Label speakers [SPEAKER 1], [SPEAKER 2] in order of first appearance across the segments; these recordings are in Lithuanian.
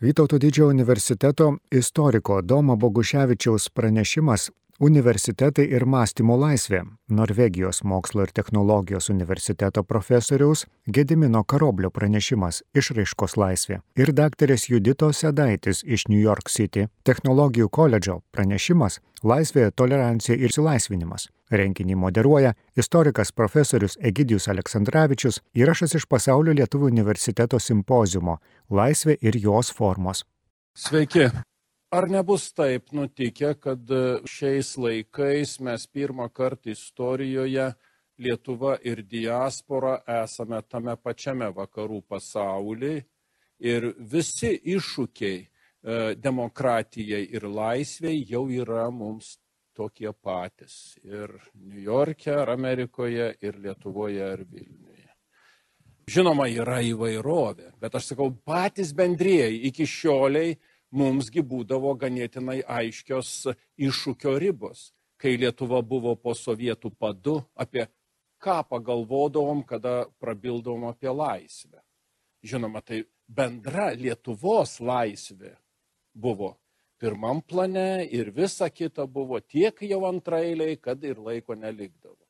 [SPEAKER 1] Vytauto didžiojo universiteto istoriko Domo Boguševičiaus pranešimas Universitetai ir mąstymo laisvė. Norvegijos mokslo ir technologijos universiteto profesoriaus Gedimino Karoblio pranešimas Išraiškos laisvė. Ir daktarės Judito Sedaitis iš New York City technologijų koledžo pranešimas Laisvė, tolerancija ir įsilaisvinimas. Renginį moderuoja istorikas profesorius Egidijus Aleksandраvičius, įrašas iš Pasaulio Lietuvų universiteto simpozijumo Laisvė ir jos formos.
[SPEAKER 2] Sveiki, Ar nebus taip nutikę, kad e, šiais laikais mes pirmą kartą istorijoje Lietuva ir diaspora esame tame pačiame vakarų pasaulyje ir visi iššūkiai e, demokratijai ir laisviai jau yra mums tokie patys. Ir New York'e, ar Amerikoje, ir Lietuvoje, ar Vilniuje. Žinoma, yra įvairovė, bet aš sakau, patys bendrieji iki šioliai mumsgi būdavo ganėtinai aiškios iššūkio ribos. Kai Lietuva buvo po sovietų padu, apie ką pagalvodavom, kada prabildavom apie laisvę. Žinoma, tai bendra Lietuvos laisvė buvo pirmam plane ir visa kita buvo tiek jau antrailiai, kad ir laiko nelikdavo.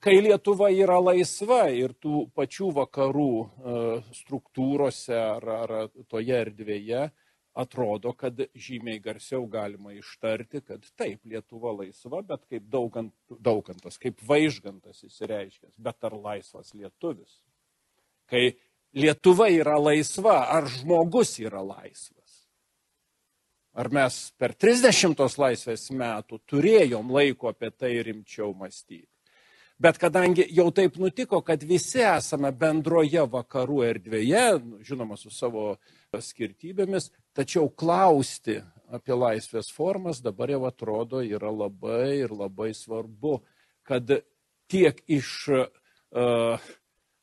[SPEAKER 2] Kai Lietuva yra laisva ir tų pačių vakarų e, struktūrose ar, ar toje erdvėje, atrodo, kad žymiai garsiau galima ištarti, kad taip, Lietuva laisva, bet kaip daugant, daugantas, kaip vaižgantas įsireiškęs, bet ar laisvas lietuvis? Kai Lietuva yra laisva, ar žmogus yra laisvas? Ar mes per 30 laisvės metų turėjom laiko apie tai rimčiau mąstyti? Bet kadangi jau taip nutiko, kad visi esame bendroje vakarų erdvėje, nu, žinoma, su savo skirtybėmis, tačiau klausti apie laisvės formas dabar jau atrodo yra labai ir labai svarbu, kad tiek iš uh,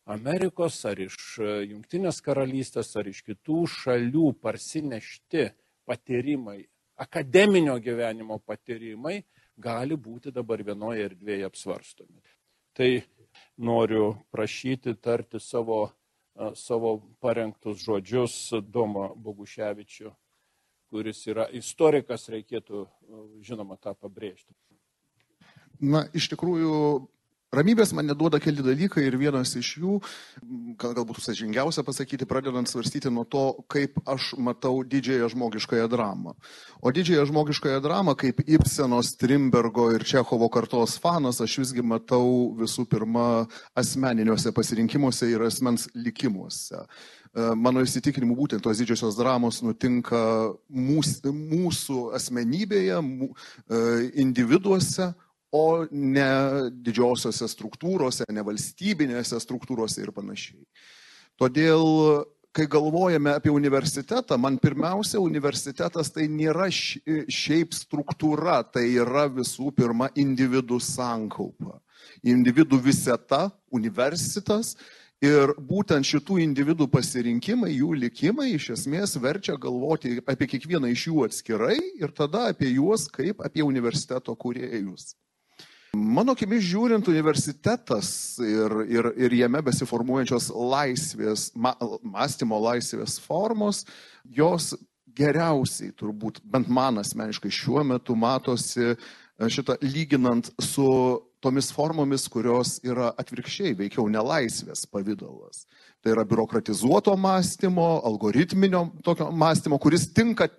[SPEAKER 2] Amerikos ar iš Junktinės karalystės ar iš kitų šalių parsinešti patyrimai, akademinio gyvenimo patyrimai gali būti dabar vienoje erdvėje apsvarstomi. Tai noriu prašyti tarti savo savo parengtus žodžius Domo Boguševičių, kuris yra istorikas, reikėtų žinoma tą pabrėžti.
[SPEAKER 3] Na, iš tikrųjų, Ramybės man neduoda keli dalykai ir vienas iš jų, gal, galbūt sažingiausia pasakyti, pradedant svarstyti nuo to, kaip aš matau didžiąją žmogiškąją dramą. O didžiąją žmogiškąją dramą, kaip Ibseno, Strimbergo ir Čechovo kartos fanas, aš visgi matau visų pirma asmeniniuose pasirinkimuose ir asmens likimuose. E, mano įsitikinimu, būtent tos didžiosios dramos nutinka mūsų, mūsų asmenybėje, e, individuose, o ne didžiosiose struktūrose, ne valstybinėse struktūrose ir panašiai. Todėl, kai galvojame apie universitetą, man pirmiausia, universitetas tai nėra šiaip struktūra, tai yra visų pirma individų sankaupa. Individų viseta, universitas Ir būtent šitų individų pasirinkimai, jų likimai iš esmės verčia galvoti apie kiekvieną iš jų atskirai ir tada apie juos kaip apie universiteto kūrėjus. Mano akimis žiūrint, universitetas ir, ir, ir jame besiformuojančios laisvės, ma, mąstymo laisvės formos, jos geriausiai turbūt, bent man asmeniškai šiuo metu matosi šitą lyginant su tomis formomis, kurios yra atvirkščiai, veikiau nelaisvės pavydalas. Tai yra biurokratizuoto mąstymo, algoritminio tokio mąstymo, kuris tinka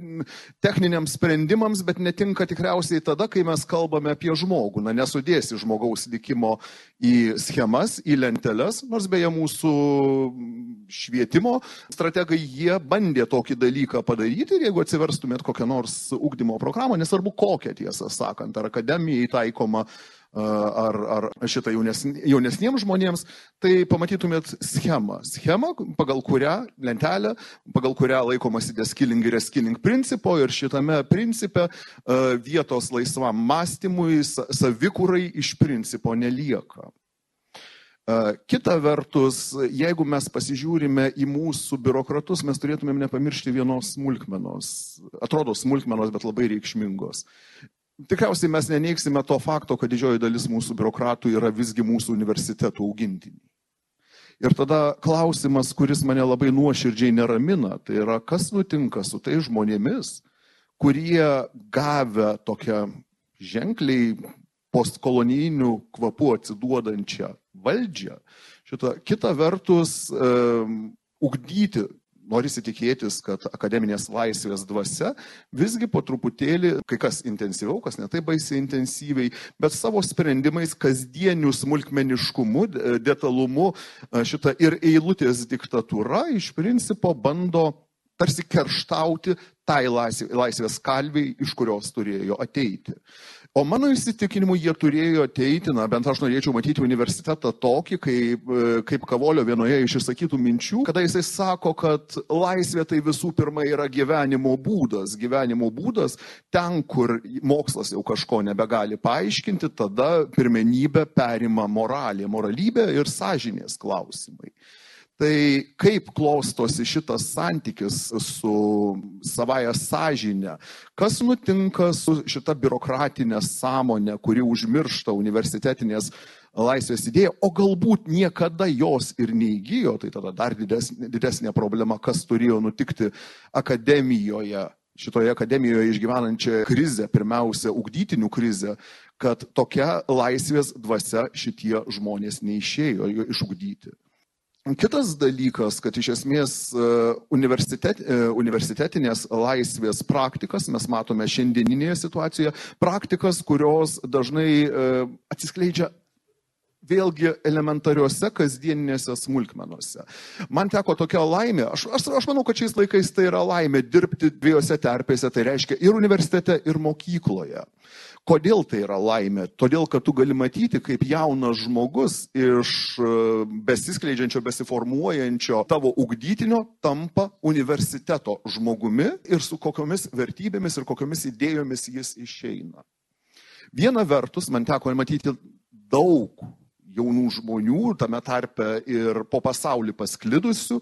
[SPEAKER 3] techniniams sprendimams, bet netinka tikriausiai tada, kai mes kalbame apie žmogų. Na, nesudėsi žmogaus likimo į schemas, į lenteles, nors beje mūsų švietimo strategai jie bandė tokį dalyką padaryti ir jeigu atsiverstumėt kokią nors ugdymo programą, nesvarbu kokią tiesą sakant, ar akademijai taikoma ar, ar šitą jaunesn, jaunesniems žmonėms, tai pamatytumėt schemą. Schemą, pagal kurią lentelę, pagal kurią laikomasi deskilling ir reskilling principo ir šitame principe vietos laisvam mąstymui, savikūrai iš principo nelieka. Kita vertus, jeigu mes pasižiūrime į mūsų biurokratus, mes turėtumėm nepamiršti vienos smulkmenos. Atrodo smulkmenos, bet labai reikšmingos. Tikriausiai mes neneiksime to fakto, kad didžioji dalis mūsų biurokratų yra visgi mūsų universitetų augintiniai. Ir tada klausimas, kuris mane labai nuoširdžiai neramina, tai yra, kas nutinka su tai žmonėmis, kurie gavę tokią ženkliai postkolonijinių kvapų atsiduodančią valdžią, šitą kitą vertus um, ugdyti norisi tikėtis, kad akademinės laisvės dvasia visgi po truputėlį, kai kas intensyviau, kas netai baisiai intensyviai, bet savo sprendimais, kasdieniu smulkmeniškumu, detalumu šitą ir eilutės diktatūra iš principo bando tarsi kerštauti tai laisvės kalviai, iš kurios turėjo ateiti. O mano įsitikinimu jie turėjo ateiti, na bent aš norėčiau matyti universitetą tokį, kaip, kaip Kavolio vienoje iš išsakytų minčių, kada jisai sako, kad laisvė tai visų pirma yra gyvenimo būdas. Gyvenimo būdas ten, kur mokslas jau kažko nebegali paaiškinti, tada pirmenybę perima moralė, moralybė ir sąžinės klausimai. Tai kaip klostosi šitas santykis su savaja sąžinė, kas nutinka su šita biurokratinė sąmonė, kuri užmiršta universitetinės laisvės idėją, o galbūt niekada jos ir neįgyjo, tai tada dar didesnė, didesnė problema, kas turėjo nutikti akademijoje, šitoje akademijoje išgyvenančią krizę, pirmiausia, ugdytinių krizę, kad tokia laisvės dvasia šitie žmonės neišėjo išugdyti. Kitas dalykas, kad iš esmės e, universitet, e, universitetinės laisvės praktikas mes matome šiandieninėje situacijoje, praktikas, kurios dažnai e, atsiskleidžia vėlgi elementariuose kasdieninėse smulkmenuose. Man teko tokia laimė, aš, aš, aš manau, kad šiais laikais tai yra laimė dirbti dviejose terpėse, tai reiškia ir universitete, ir mokykloje. Kodėl tai yra laimė? Todėl, kad tu gali matyti, kaip jaunas žmogus iš e, besiskleidžiančio, besiformuojančio tavo ugdytinio tampa universiteto žmogumi ir su kokiomis vertybėmis ir kokiomis idėjomis jis išeina. Viena vertus, man teko matyti daug jaunų žmonių, tame tarpe ir po pasaulį pasklidusių,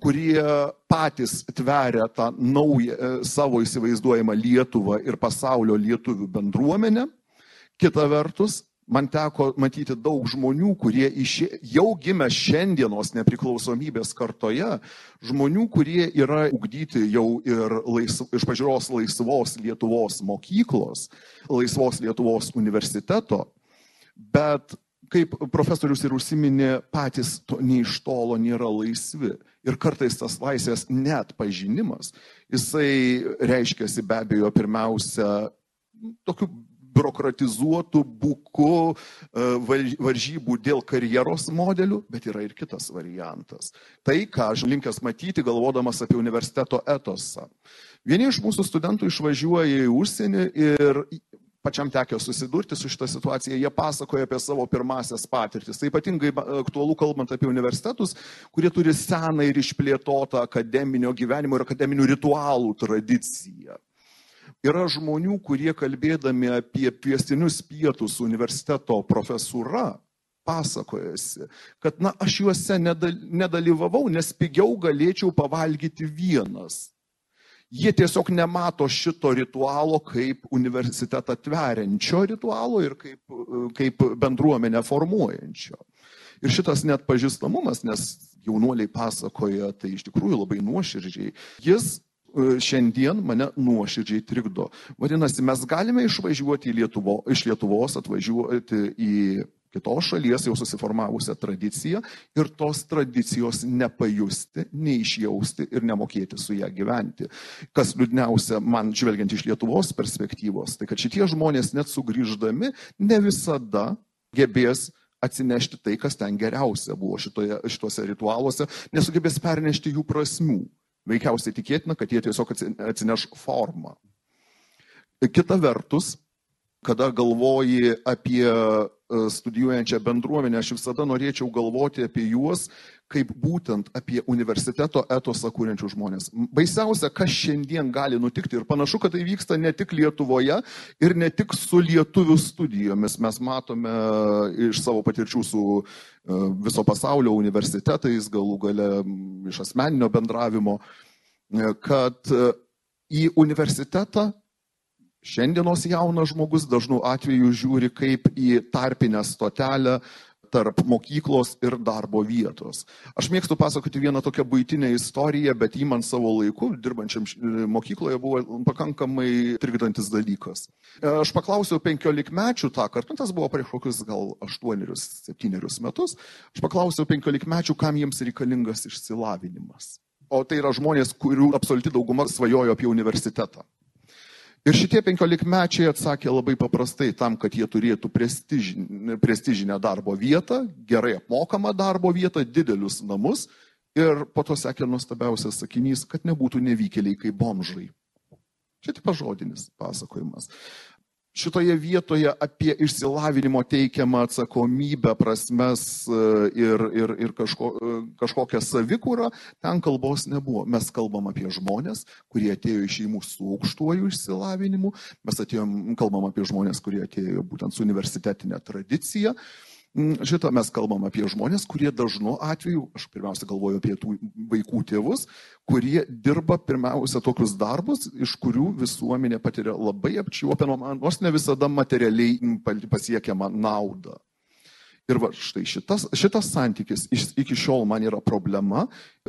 [SPEAKER 3] kurie patys tveria tą naują e, savo įsivaizduojamą Lietuvą ir pasaulio lietuvių bendruomenę. Kita vertus, man teko matyti daug žmonių, kurie išė, jau gimė šiandienos nepriklausomybės kartoje, žmonių, kurie yra ugdyti jau ir laisv, iš pažiūros laisvos Lietuvos mokyklos, laisvos Lietuvos universiteto, bet kaip profesorius ir užsiminė, patys to nei iš tolo nėra laisvi. Ir kartais tas laisvės net pažinimas, jisai reiškiasi be abejo pirmiausia tokiu biurokratizuotų būkų e, varžybų dėl karjeros modelių, bet yra ir kitas variantas. Tai, ką aš linkęs matyti, galvodamas apie universiteto etosą. Vieni iš mūsų studentų išvažiuoja į užsienį ir pačiam tekė susidurti su šitą situaciją, jie pasakoja apie savo pirmasias patirtis. Tai ypatingai aktualu kalbant apie universitetus, kurie turi seną ir išplėtotą akademinio gyvenimo ir akademinių ritualų tradiciją. Yra žmonių, kurie kalbėdami apie kviestinius pietus universiteto profesūra pasakojasi, kad, na, aš juose nedalyvavau, nes pigiau galėčiau pavalgyti vienas. Jie tiesiog nemato šito ritualo kaip universitetą tveriančio ritualo ir kaip, kaip bendruomenę formuojančio. Ir šitas net pažįstamumas, nes jaunuoliai pasakoja tai iš tikrųjų labai nuoširdžiai, jis e, šiandien mane nuoširdžiai trikdo. Vadinasi, mes galime išvažiuoti Lietuvo, iš Lietuvos, atvažiuoti į kitos šalies jau susiformavusią tradiciją ir tos tradicijos nepajusti, neišjausti ir nemokėti su ją gyventi. Kas liūdniausia, man žvelgiant iš Lietuvos perspektyvos, tai kad šitie žmonės net sugrįždami ne visada gebės atsinešti tai, kas ten geriausia buvo šitoje, šituose ritualuose, nesugebės pernešti jų prasmių. Veikiausiai tikėtina, kad jie tiesiog atsineš formą. Kita vertus, kada galvoji apie studijuojančią bendruomenę, aš visada norėčiau galvoti apie juos kaip būtent apie universiteto etosą kūrenčių žmonės. Baisiausia, kas šiandien gali nutikti ir panašu, kad tai vyksta ne tik Lietuvoje ir ne tik su lietuvių studijomis. Mes matome iš savo patirčių su e, viso pasaulio universitetais, galų gale iš asmeninio bendravimo, e, kad į universitetą Šiandienos jaunas žmogus dažnu atveju žiūri kaip į tarpinę stotelę tarp mokyklos ir darbo vietos. Aš mėgstu pasakoti vieną tokią būtinę istoriją, bet jį man savo laiku, dirbančiam mokykloje, buvo pakankamai trikdantis dalykas. Aš paklausiau penkiolikmečių tą kartą, tas buvo prieš kokius gal aštuonerius, septynerius metus, aš paklausiau penkiolikmečių, kam jiems reikalingas išsilavinimas. O tai yra žmonės, kurių absoliuti dauguma svajojo apie universitetą. Ir šitie penkiolikmečiai atsakė labai paprastai tam, kad jie turėtų prestižinę, prestižinę darbo vietą, gerai apmokamą darbo vietą, didelius namus. Ir po to sekė nuostabiausias sakinys, kad nebūtų nevykėliai kaip bomžai. Čia tik pažodinis pasakojimas šitoje vietoje apie išsilavinimo teikiamą atsakomybę, prasmes e, ir, ir, ir kažko, e, kažkokią savikūrą, ten kalbos nebuvo. Mes kalbam apie žmonės, kurie atėjo iš šeimų su aukštuoju išsilavinimu, mes atėjom, kalbam apie žmonės, kurie atėjo būtent su universitetinė tradicija. Mm, šitą mes kalbam apie žmonės, kurie dažnu atveju, aš pirmiausia galvoju apie tų vaikų tėvus, kurie dirba pirmiausia tokius darbus, iš kurių visuomenė patiria labai apčiuopiamą, nors ne visada materialiai pasiekiamą naudą. Ir va, štai šitas, šitas santykis iki šiol man yra problema,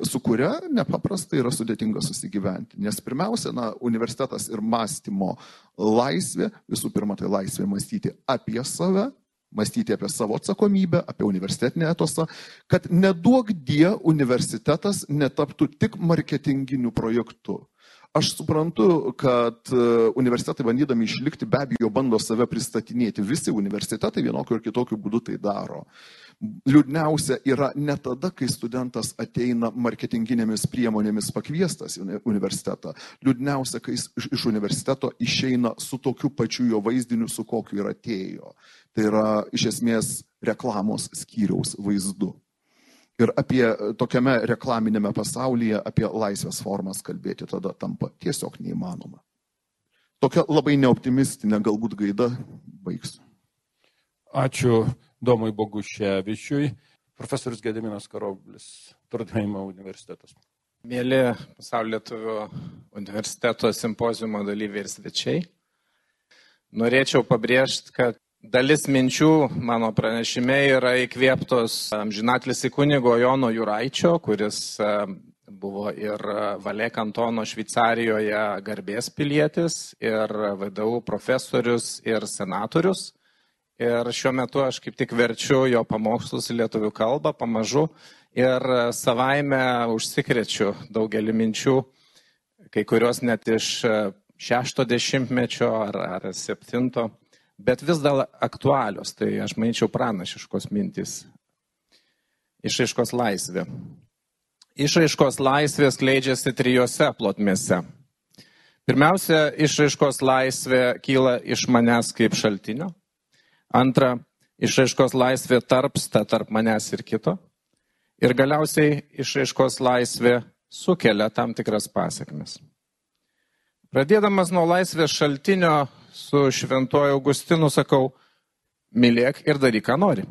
[SPEAKER 3] su kuria nepaprastai yra sudėtinga susigyventi. Nes pirmiausia, na, universitetas ir mąstymo laisvė, visų pirma, tai laisvė mąstyti apie save, mąstyti apie savo atsakomybę, apie universitetinę etosą, kad neduok die universitetas netaptų tik marketinginiu projektu. Aš suprantu, kad e, universitetai bandydami išlikti be abejo bando save pristatinėti. Visi universitetai vienokiu ir kitokiu būdu tai daro. Liūdniausia yra ne tada, kai studentas ateina marketinginėmis priemonėmis pakviestas į universitetą. Liūdniausia, kai jis iš universiteto išeina su tokiu pačiu jo vaizdiniu, su kokiu ir atėjo. Tai yra iš esmės reklamos skyriaus vaizdu. Ir apie tokiame reklaminėme pasaulyje, apie laisvės formas kalbėti tada tampa tiesiog neįmanoma. Tokia labai neoptimistinė galbūt gaida baigsiu.
[SPEAKER 2] Ačiū Domui Boguševičiui. Profesorius Gediminas Karoblis, Turdheimo universitetas.
[SPEAKER 4] Mėly pasaulio lietuvių universiteto simpozijumo dalyviai ir svečiai. Norėčiau pabrėžti, kad Dalis minčių mano pranešime yra įkvėptos amžinatlisi kunigo Jono Juraičio, kuris e, buvo ir Valė kantono Šveicarijoje garbės pilietis, ir VDU profesorius, ir senatorius. Ir šiuo metu aš kaip tik verčiu jo pamokslus į lietuvių kalbą pamažu ir savaime užsikrečiu daugelį minčių, kai kurios net iš šešto dešimtmečio ar, ar septinto bet vis dar aktualios, tai aš manyčiau pranašiškos mintys. Išaiškos laisvė. Išaiškos laisvė skleidžiasi trijose plotmėse. Pirmiausia, išaiškos laisvė kyla iš manęs kaip šaltinio. Antra, išaiškos laisvė tarpsta tarp manęs ir kito. Ir galiausiai išaiškos laisvė sukelia tam tikras pasiekmes. Pradėdamas nuo laisvės šaltinio su šventuoju Augustinu sakau, mylėk ir daryk, ką nori.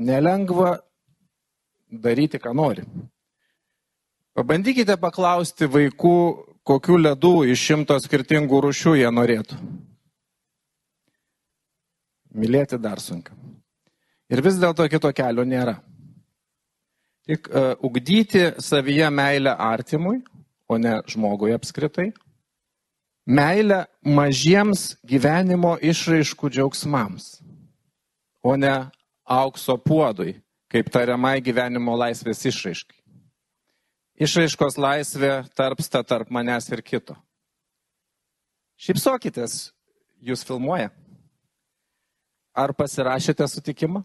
[SPEAKER 4] Nelengva daryti, ką nori. Pabandykite paklausti vaikų, kokiu ledu iš šimto skirtingų rušių jie norėtų. Mylėti dar sunku. Ir vis dėlto kito kelio nėra. Tik uh, ugdyti savyje meilę artimui, o ne žmogui apskritai, meilę mažiems gyvenimo išraiškų džiaugsmams, o ne aukso puodui, kaip tariamai gyvenimo laisvės išraiškai. Išraiškos laisvė tarpsta tarp manęs ir kito. Šypsokitės, jūs filmuoja. Ar pasirašėte sutikimą?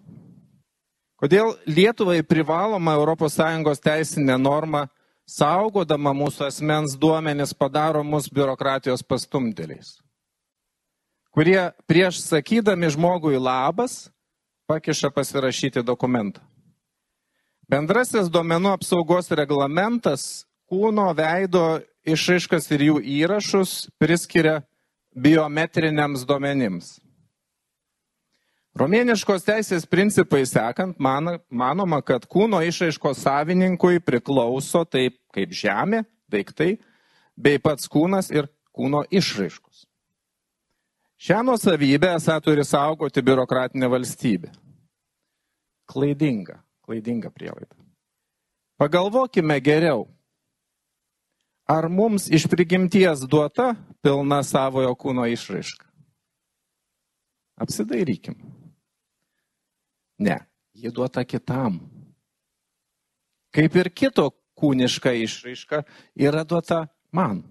[SPEAKER 4] Kodėl Lietuvai privaloma ES teisinė norma saugodama mūsų asmens duomenis padaro mus biurokratijos pastumdėliais, kurie prieš sakydami žmogui labas pakiša pasirašyti dokumentą. Bendrasis duomenų apsaugos reglamentas kūno veido išaiškas ir jų įrašus priskiria biometriniams duomenims. Romėniškos teisės principai sekant, man, manoma, kad kūno išaiškos savininkui priklauso taip kaip žemė, daiktai, bei pats kūnas ir kūno išraiškos. Šią nuosavybę esą turi saugoti biurokratinė valstybė. Klaidinga, klaidinga prielaida. Pagalvokime geriau. Ar mums iš prigimties duota pilna savojo kūno išraiška? Apsidairykim. Ne, ji duota kitam. Kaip ir kito kūniška išraiška yra duota man.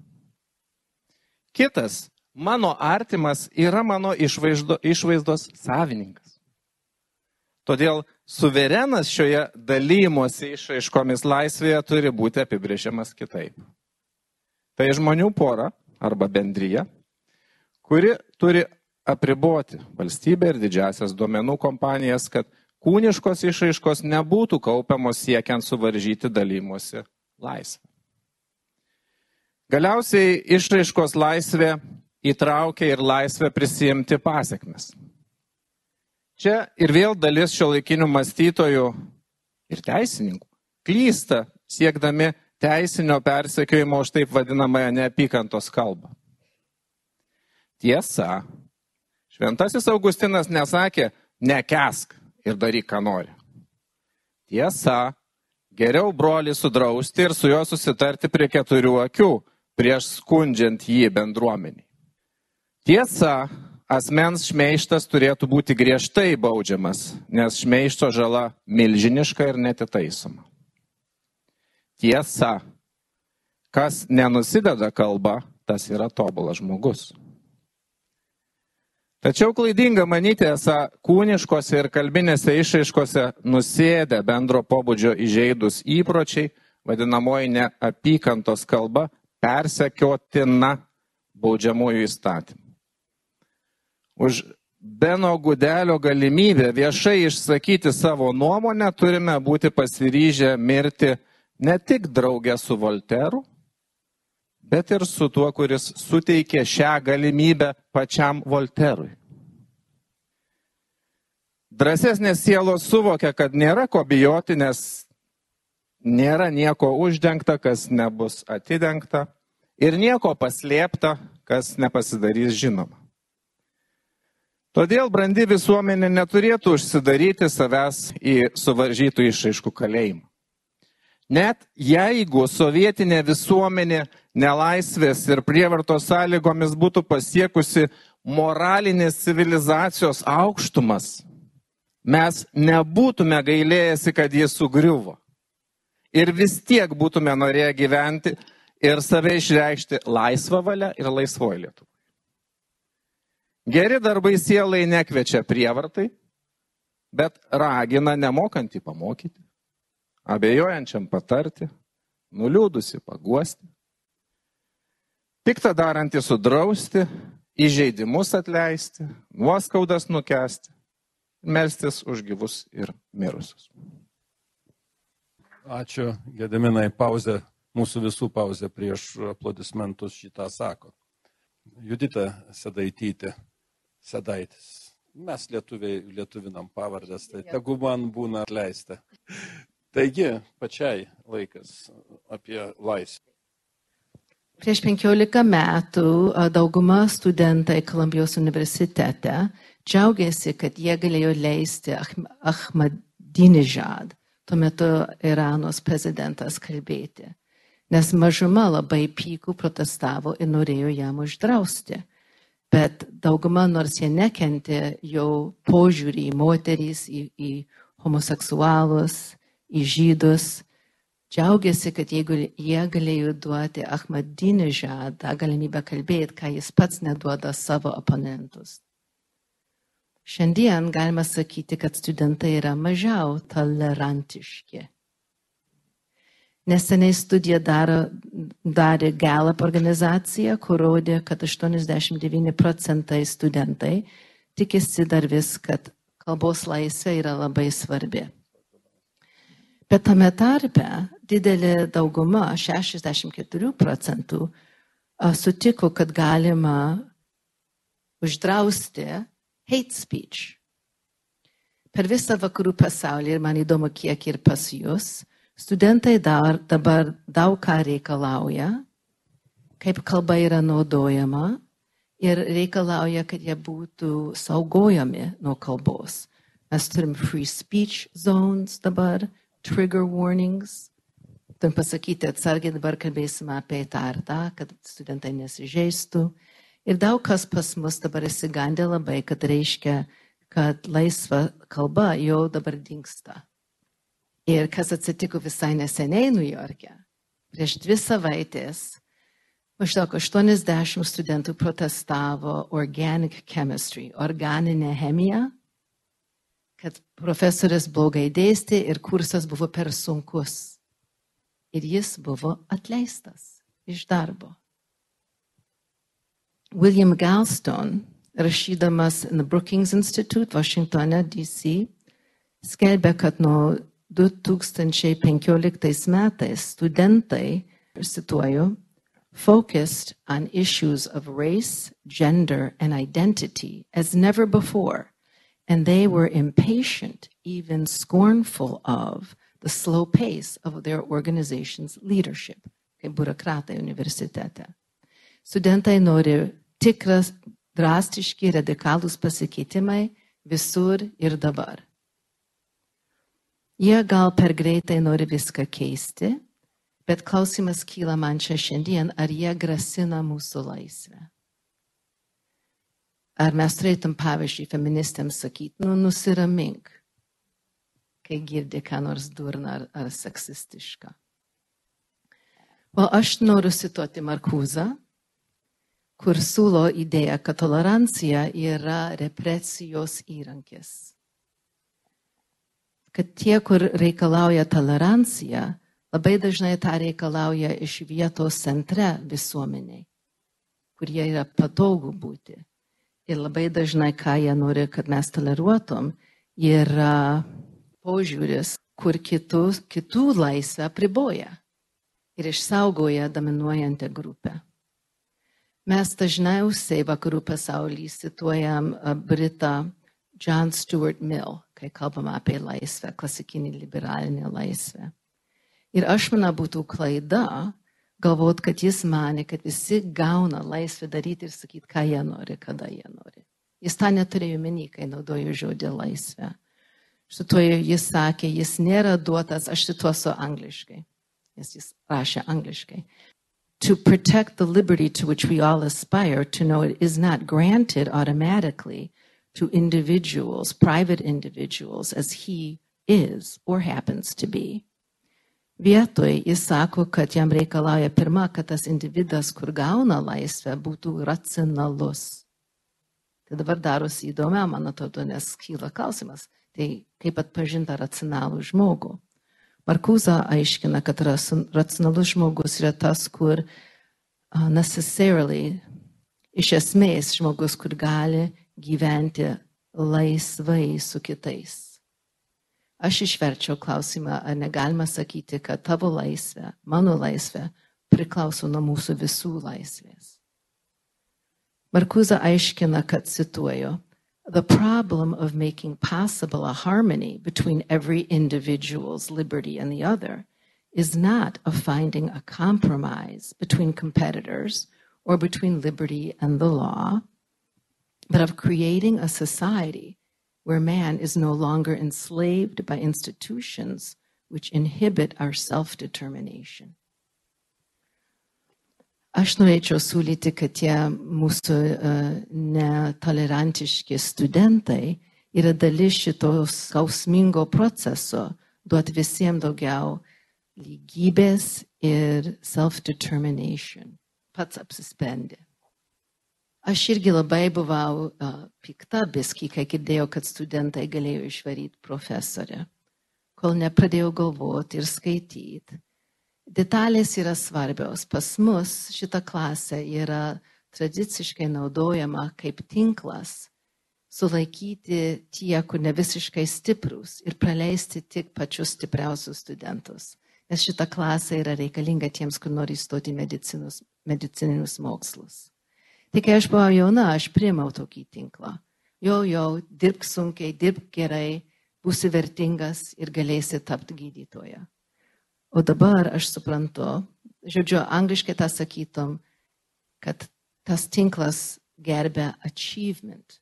[SPEAKER 4] Kitas, mano artimas, yra mano išvaizdo, išvaizdos savininkas. Todėl suverenas šioje dalymosi išraiškomis laisvėje turi būti apibrėžiamas kitaip. Tai žmonių pora arba bendryje, kuri turi apriboti valstybę ir didžiasias duomenų kompanijas, kad kūniškos išraiškos nebūtų kaupiamos siekiant suvaržyti dalymosi laisvę. Galiausiai išraiškos laisvė įtraukia ir laisvę prisijimti pasiekmes. Čia ir vėl dalis šio laikinių mąstytojų ir teisininkų klysta siekdami teisinio persekiojimo už taip vadinamąją neapykantos kalbą. Tiesa, šventasis Augustinas nesakė, nekesk, ir daryk, ką nori. Tiesa, geriau brolį sudrausti ir su juo susitarti prie keturių akių, prieš skundžiant jį bendruomenį. Tiesa, asmens šmeištas turėtų būti griežtai baudžiamas, nes šmeišto žala milžiniška ir netitaisoma. Tiesa, kas nenusideda kalba, tas yra tobulas žmogus. Tačiau klaidinga manyti, esą kūniškose ir kalbinėse išaiškose nusėdę bendro pobūdžio įžeidus įpročiai, vadinamoji neapykantos kalba, persekiotina baudžiamųjų įstatymų. Už Beno Gudelio galimybę viešai išsakyti savo nuomonę turime būti pasiryžę mirti ne tik draugę su Volteru, bet ir su tuo, kuris suteikė šią galimybę pačiam Volterui. Drąsesnės sielos suvokia, kad nėra ko bijoti, nes nėra nieko uždengta, kas nebus atidengta ir nieko paslėpta, kas nepasidarys žinoma. Todėl brandi visuomenė neturėtų užsidaryti savęs į suvaržytų išaiškų kalėjimą. Net jeigu sovietinė visuomenė nelaisvės ir prievartos sąlygomis būtų pasiekusi moralinės civilizacijos aukštumas, mes nebūtume gailėjęsi, kad jis sugriuvo. Ir vis tiek būtume norėję gyventi ir save išreikšti laisvą valią ir laisvoji Lietuva. Geri darbai sielai nekvečia prievartai, bet ragina nemokantį pamokyti abejojančiam patarti, nuliūdusi paguosti, piktą darantį sudrausti, įžeidimus atleisti, nuoskaudas nukesti, melstis už gyvus ir mirusius.
[SPEAKER 2] Ačiū, Gediminai, pauzė, mūsų visų pauzė prieš aplodismentus šitą sako. Judita Sedaitytė, Sedaitis. Mes lietuviai, lietuvinam pavardės, tai tegu man būna atleista. Taigi, pačiai laikas apie laisvę.
[SPEAKER 5] Prieš 15 metų dauguma studentai Kolumbijos universitete džiaugiasi, kad jie galėjo leisti Ahmadinejad, tuo metu Iranos prezidentas, kalbėti. Nes mažuma labai pykų protestavo ir norėjo jam uždrausti. Bet dauguma, nors jie nekentė jo požiūrį į moterys, į, į homoseksualus, į žydus, džiaugiasi, kad jeigu jie galėjo duoti Ahmadinėžą tą galimybę kalbėti, ką jis pats neduoda savo oponentus. Šiandien galima sakyti, kad studentai yra mažiau tolerantiški. Neseniai studija daro, darė Gallup organizacija, kur rodė, kad 89 procentai studentai tikisi dar vis, kad kalbos laisvė yra labai svarbi. Bet tame tarpe didelė dauguma, 64 procentų, sutiko, kad galima uždrausti hate speech. Per visą vakarų pasaulį, ir man įdomu, kiek ir pas jūs, studentai dar, dabar daug ką reikalauja, kaip kalba yra naudojama ir reikalauja, kad jie būtų saugojami nuo kalbos. Mes turim free speech zones dabar, trigger warnings. Turim pasakyti atsargiai, dabar kalbėsime apie tą ar tą, kad studentai nesižeistų. Ir daug kas pas mus dabar įsigandė labai, kad reiškia, kad laisva kalba jau dabar dinksta. Ir kas atsitiko visai neseniai New York'e. Prieš dvi savaitės maždaug 80 studentų protestavo organic chemistry, organinė chemija, kad profesorius blogai dėstė ir kursas buvo per sunkus. Ir jis buvo atleistas iš darbo. William Galstone, rašydamas the Brookings Institute, Vašingtone, D.C., skelbė, kad nuo 2015 metais studentai, cituoju, focused on issues of race, gender, and identity as never before, and they were impatient, even scornful of the slow pace of their organization's leadership, kaip biurokratai universitete. Studentai nori tikras, drastiški, radikalūs pasikeitimai visur ir dabar. Jie gal per greitai nori viską keisti, bet klausimas kyla man čia šiandien, ar jie grasina mūsų laisvę. Ar mes turėtum, pavyzdžiui, feministėms sakyti, nu nusiramink, kai girdi ką nors durną ar, ar seksistišką. O aš noriu cituoti Markūzą, kur siūlo idėją, kad tolerancija yra represijos įrankis kad tie, kur reikalauja toleranciją, labai dažnai tą reikalauja iš vietos centre visuomeniai, kur jie yra patogu būti. Ir labai dažnai, ką jie nori, kad mes toleruotum, yra požiūris, kur kitų, kitų laisvę priboja ir išsaugoja dominuojantį grupę. Mes dažniausiai vakarų pasaulyje cituojam Britą John Stuart Mill, kai kalbama apie laisvę, klasikinį liberalinę laisvę. Ir aš manau būtų klaida galvot, kad jis mane, kad visi gauna laisvę daryti ir sakyti, ką jie nori, kada jie nori. Jis tą neturėjo meni, kai naudojo žodį laisvę. Šitoje jis sakė, jis nėra duotas, aš cituosiu angliškai, nes jis rašė angliškai. To protect the liberty to which we all aspire, to know it is not granted automatically, to individuals, private individuals, as he is or happens to be. Vietoj jis sako, kad jam reikalauja pirma, kad tas individas, kur gauna laisvę, būtų racionalus. Tai dabar darosi įdomiau, man atrodo, nes kyla klausimas, tai kaip atpažinti racionalų žmogų. Markuza aiškina, kad racionalus žmogus yra tas, kur uh, necessarily, iš esmės žmogus, kur gali gyventi laisvai su kitais. Aš išverčiau klausimą, ar negalima sakyti, kad tavo laisvė, mano laisvė priklauso nuo mūsų visų laisvės. Markuza aiškina, kad cituoju, The problem of making possible a harmony between every individual's liberty and the other is not of finding a compromise between competitors or between liberty and the law, but of creating a society where man is no longer enslaved by institutions which inhibit our self determination. Aš norėčiau siūlyti, kad tie mūsų uh, netolerantiški studentai yra dalis šitos skausmingo proceso duoti visiems daugiau lygybės ir self-determination. Pats apsisprendė. Aš irgi labai buvau uh, pikta biski, kai girdėjau, kad studentai galėjo išvaryti profesorę, kol nepradėjau galvoti ir skaityti. Detalės yra svarbios. Pas mus šita klasė yra tradiciškai naudojama kaip tinklas sulaikyti tie, kur ne visiškai stiprus ir praleisti tik pačius stipriausius studentus. Nes šita klasė yra reikalinga tiems, kur nori įstoti medicininius mokslus. Tai kai aš buvau jauna, aš priėmiau tokį tinklą. Jau, jau, dirbk sunkiai, dirbk gerai, būsi vertingas ir galėsi tapti gydytoja. O dabar aš suprantu, žodžiu, angliškai tą sakytum, kad tas tinklas gerbia achievement,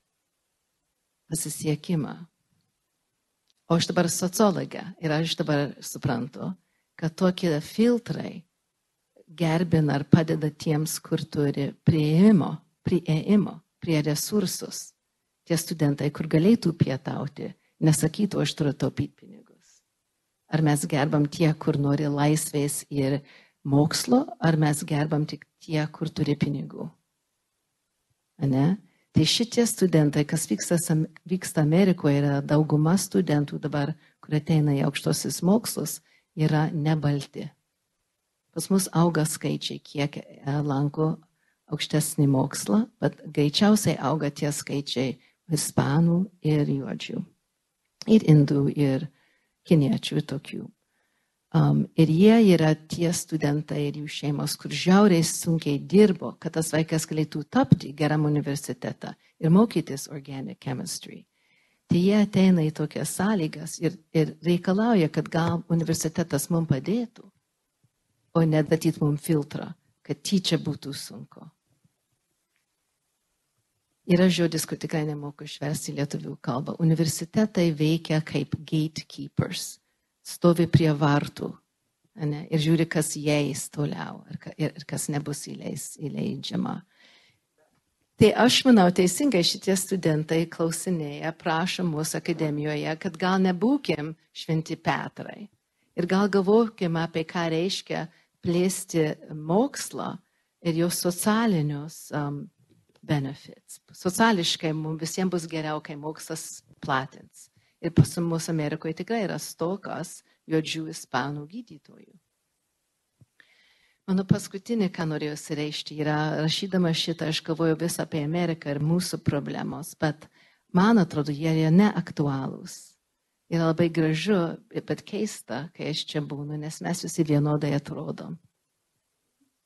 [SPEAKER 5] pasisiekimą. O aš dabar sociologė ir aš dabar suprantu, kad tokie filtrai gerbina ar padeda tiems, kur turi prieimo, prieimo prie resursus. Tie studentai, kur galėtų pietauti, nesakytų, aš turiu taupyti pinigus. Ar mes gerbam tie, kur nori laisvės ir mokslo, ar mes gerbam tik tie, kur turi pinigų. Ane? Tai šitie studentai, kas vyksta, vyksta Amerikoje, yra dauguma studentų dabar, kurie ateina į aukštosius mokslus, yra nebalti. Pas mus auga skaičiai, kiek e, lanko aukštesnį mokslą, bet greičiausiai auga tie skaičiai ispanų ir juodžių, ir indų, ir kiniečių, ir tokių. Um, ir jie yra tie studentai ir jų šeimos, kur žiauriai sunkiai dirbo, kad tas vaikas galėtų tapti geram universitetą ir mokytis organic chemistry. Tai jie ateina į tokias sąlygas ir, ir reikalauja, kad gal universitetas mums padėtų, o ne datyt mums filtrą, kad tyčia būtų sunku. Yra žodis, kur tikrai nemoku išversti lietuvių kalbą. Universitetai veikia kaip gatekeepers stovi prie vartų ne, ir žiūri, kas įeis toliau ir, ir kas nebus įleis, įleidžiama. Tai aš manau, teisingai šitie studentai klausinėja, prašo mūsų akademijoje, kad gal nebūkim šventi Petrai ir gal galvokim apie ką reiškia plėsti mokslą ir jo socialinius um, benefits. Sociališkai mums visiems bus geriau, kai mokslas platins. Ir pas mus Amerikoje tikrai yra stokas juodžių ispanų gydytojų. Mano paskutinė, ką norėjau įsireišti, yra, rašydama šitą, aš galvoju vis apie Ameriką ir mūsų problemos, bet man atrodo, jie yra neaktualūs. Yra labai gražu, bet keista, kai aš čia būnu, nes mes visi vienodai atrodom.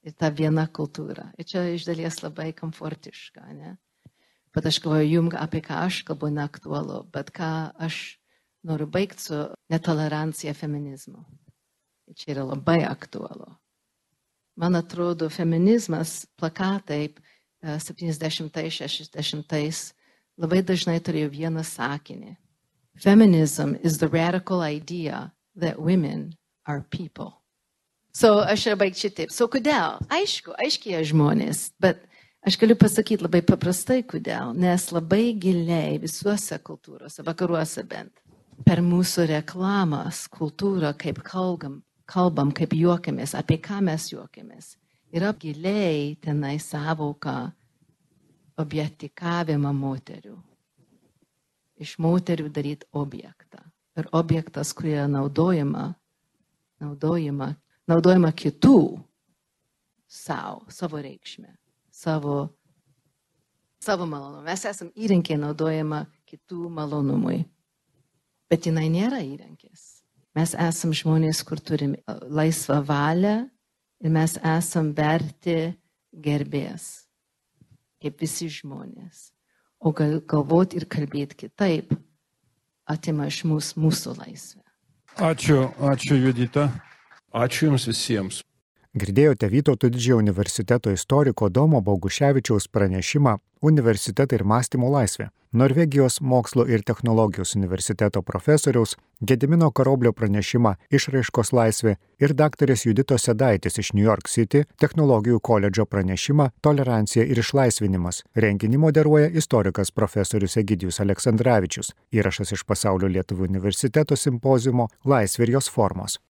[SPEAKER 5] Ir ta viena kultūra. Ir čia iš dalies labai komfortiška, ne? Bet aš galvoju, jums apie ką aš kalbu neaktualu, bet ką aš noriu baigti su netolerancija feminizmu. Čia yra labai aktualu. Man atrodo, feminizmas plakatai 70-60 labai dažnai turėjo vieną sakinį. Feminism is the radical idea that women are people. So aš ir baigčiau taip. So kodėl? Aišku, aiškiai žmonės, bet Aš galiu pasakyti labai paprastai, kodėl. Nes labai giliai visuose kultūrose, vakaruose bent, per mūsų reklamas, kultūrą, kaip kalbam, kalbam, kaip juokiamės, apie ką mes juokiamės, yra giliai tenai savoka objektikavimą moterių. Iš moterių daryti objektą. Ir objektas, kurie naudojama, naudojama, naudojama kitų savo, savo reikšmę savo, savo malonumą. Mes esame įrankiai naudojama kitų malonumui. Bet jinai nėra įrankis. Mes esame žmonės, kur turim laisvą valią ir mes esame verti gerbės, kaip visi žmonės. O gal, galvoti ir kalbėti kitaip atima iš mūsų mūsų laisvę.
[SPEAKER 2] Ačiū, ačiū Judita. Ačiū Jums visiems.
[SPEAKER 1] Girdėjote Vytauto didžiojo universiteto istoriko Domo Boguševičiaus pranešimą Universitetai ir mąstymo laisvė. Norvegijos mokslo ir technologijos universiteto profesoriaus Gedimino Karoblio pranešimą Išraiškos laisvė ir daktarės Juditos Sedaitis iš New York City technologijų koledžo pranešimą Tolerancija ir išlaisvinimas. Renginį moderuoja istorikas profesorius Egidijus Aleksandраvičius. Įrašas iš Pasaulio Lietuvų universiteto simpozijumo Laisvė ir jos formos.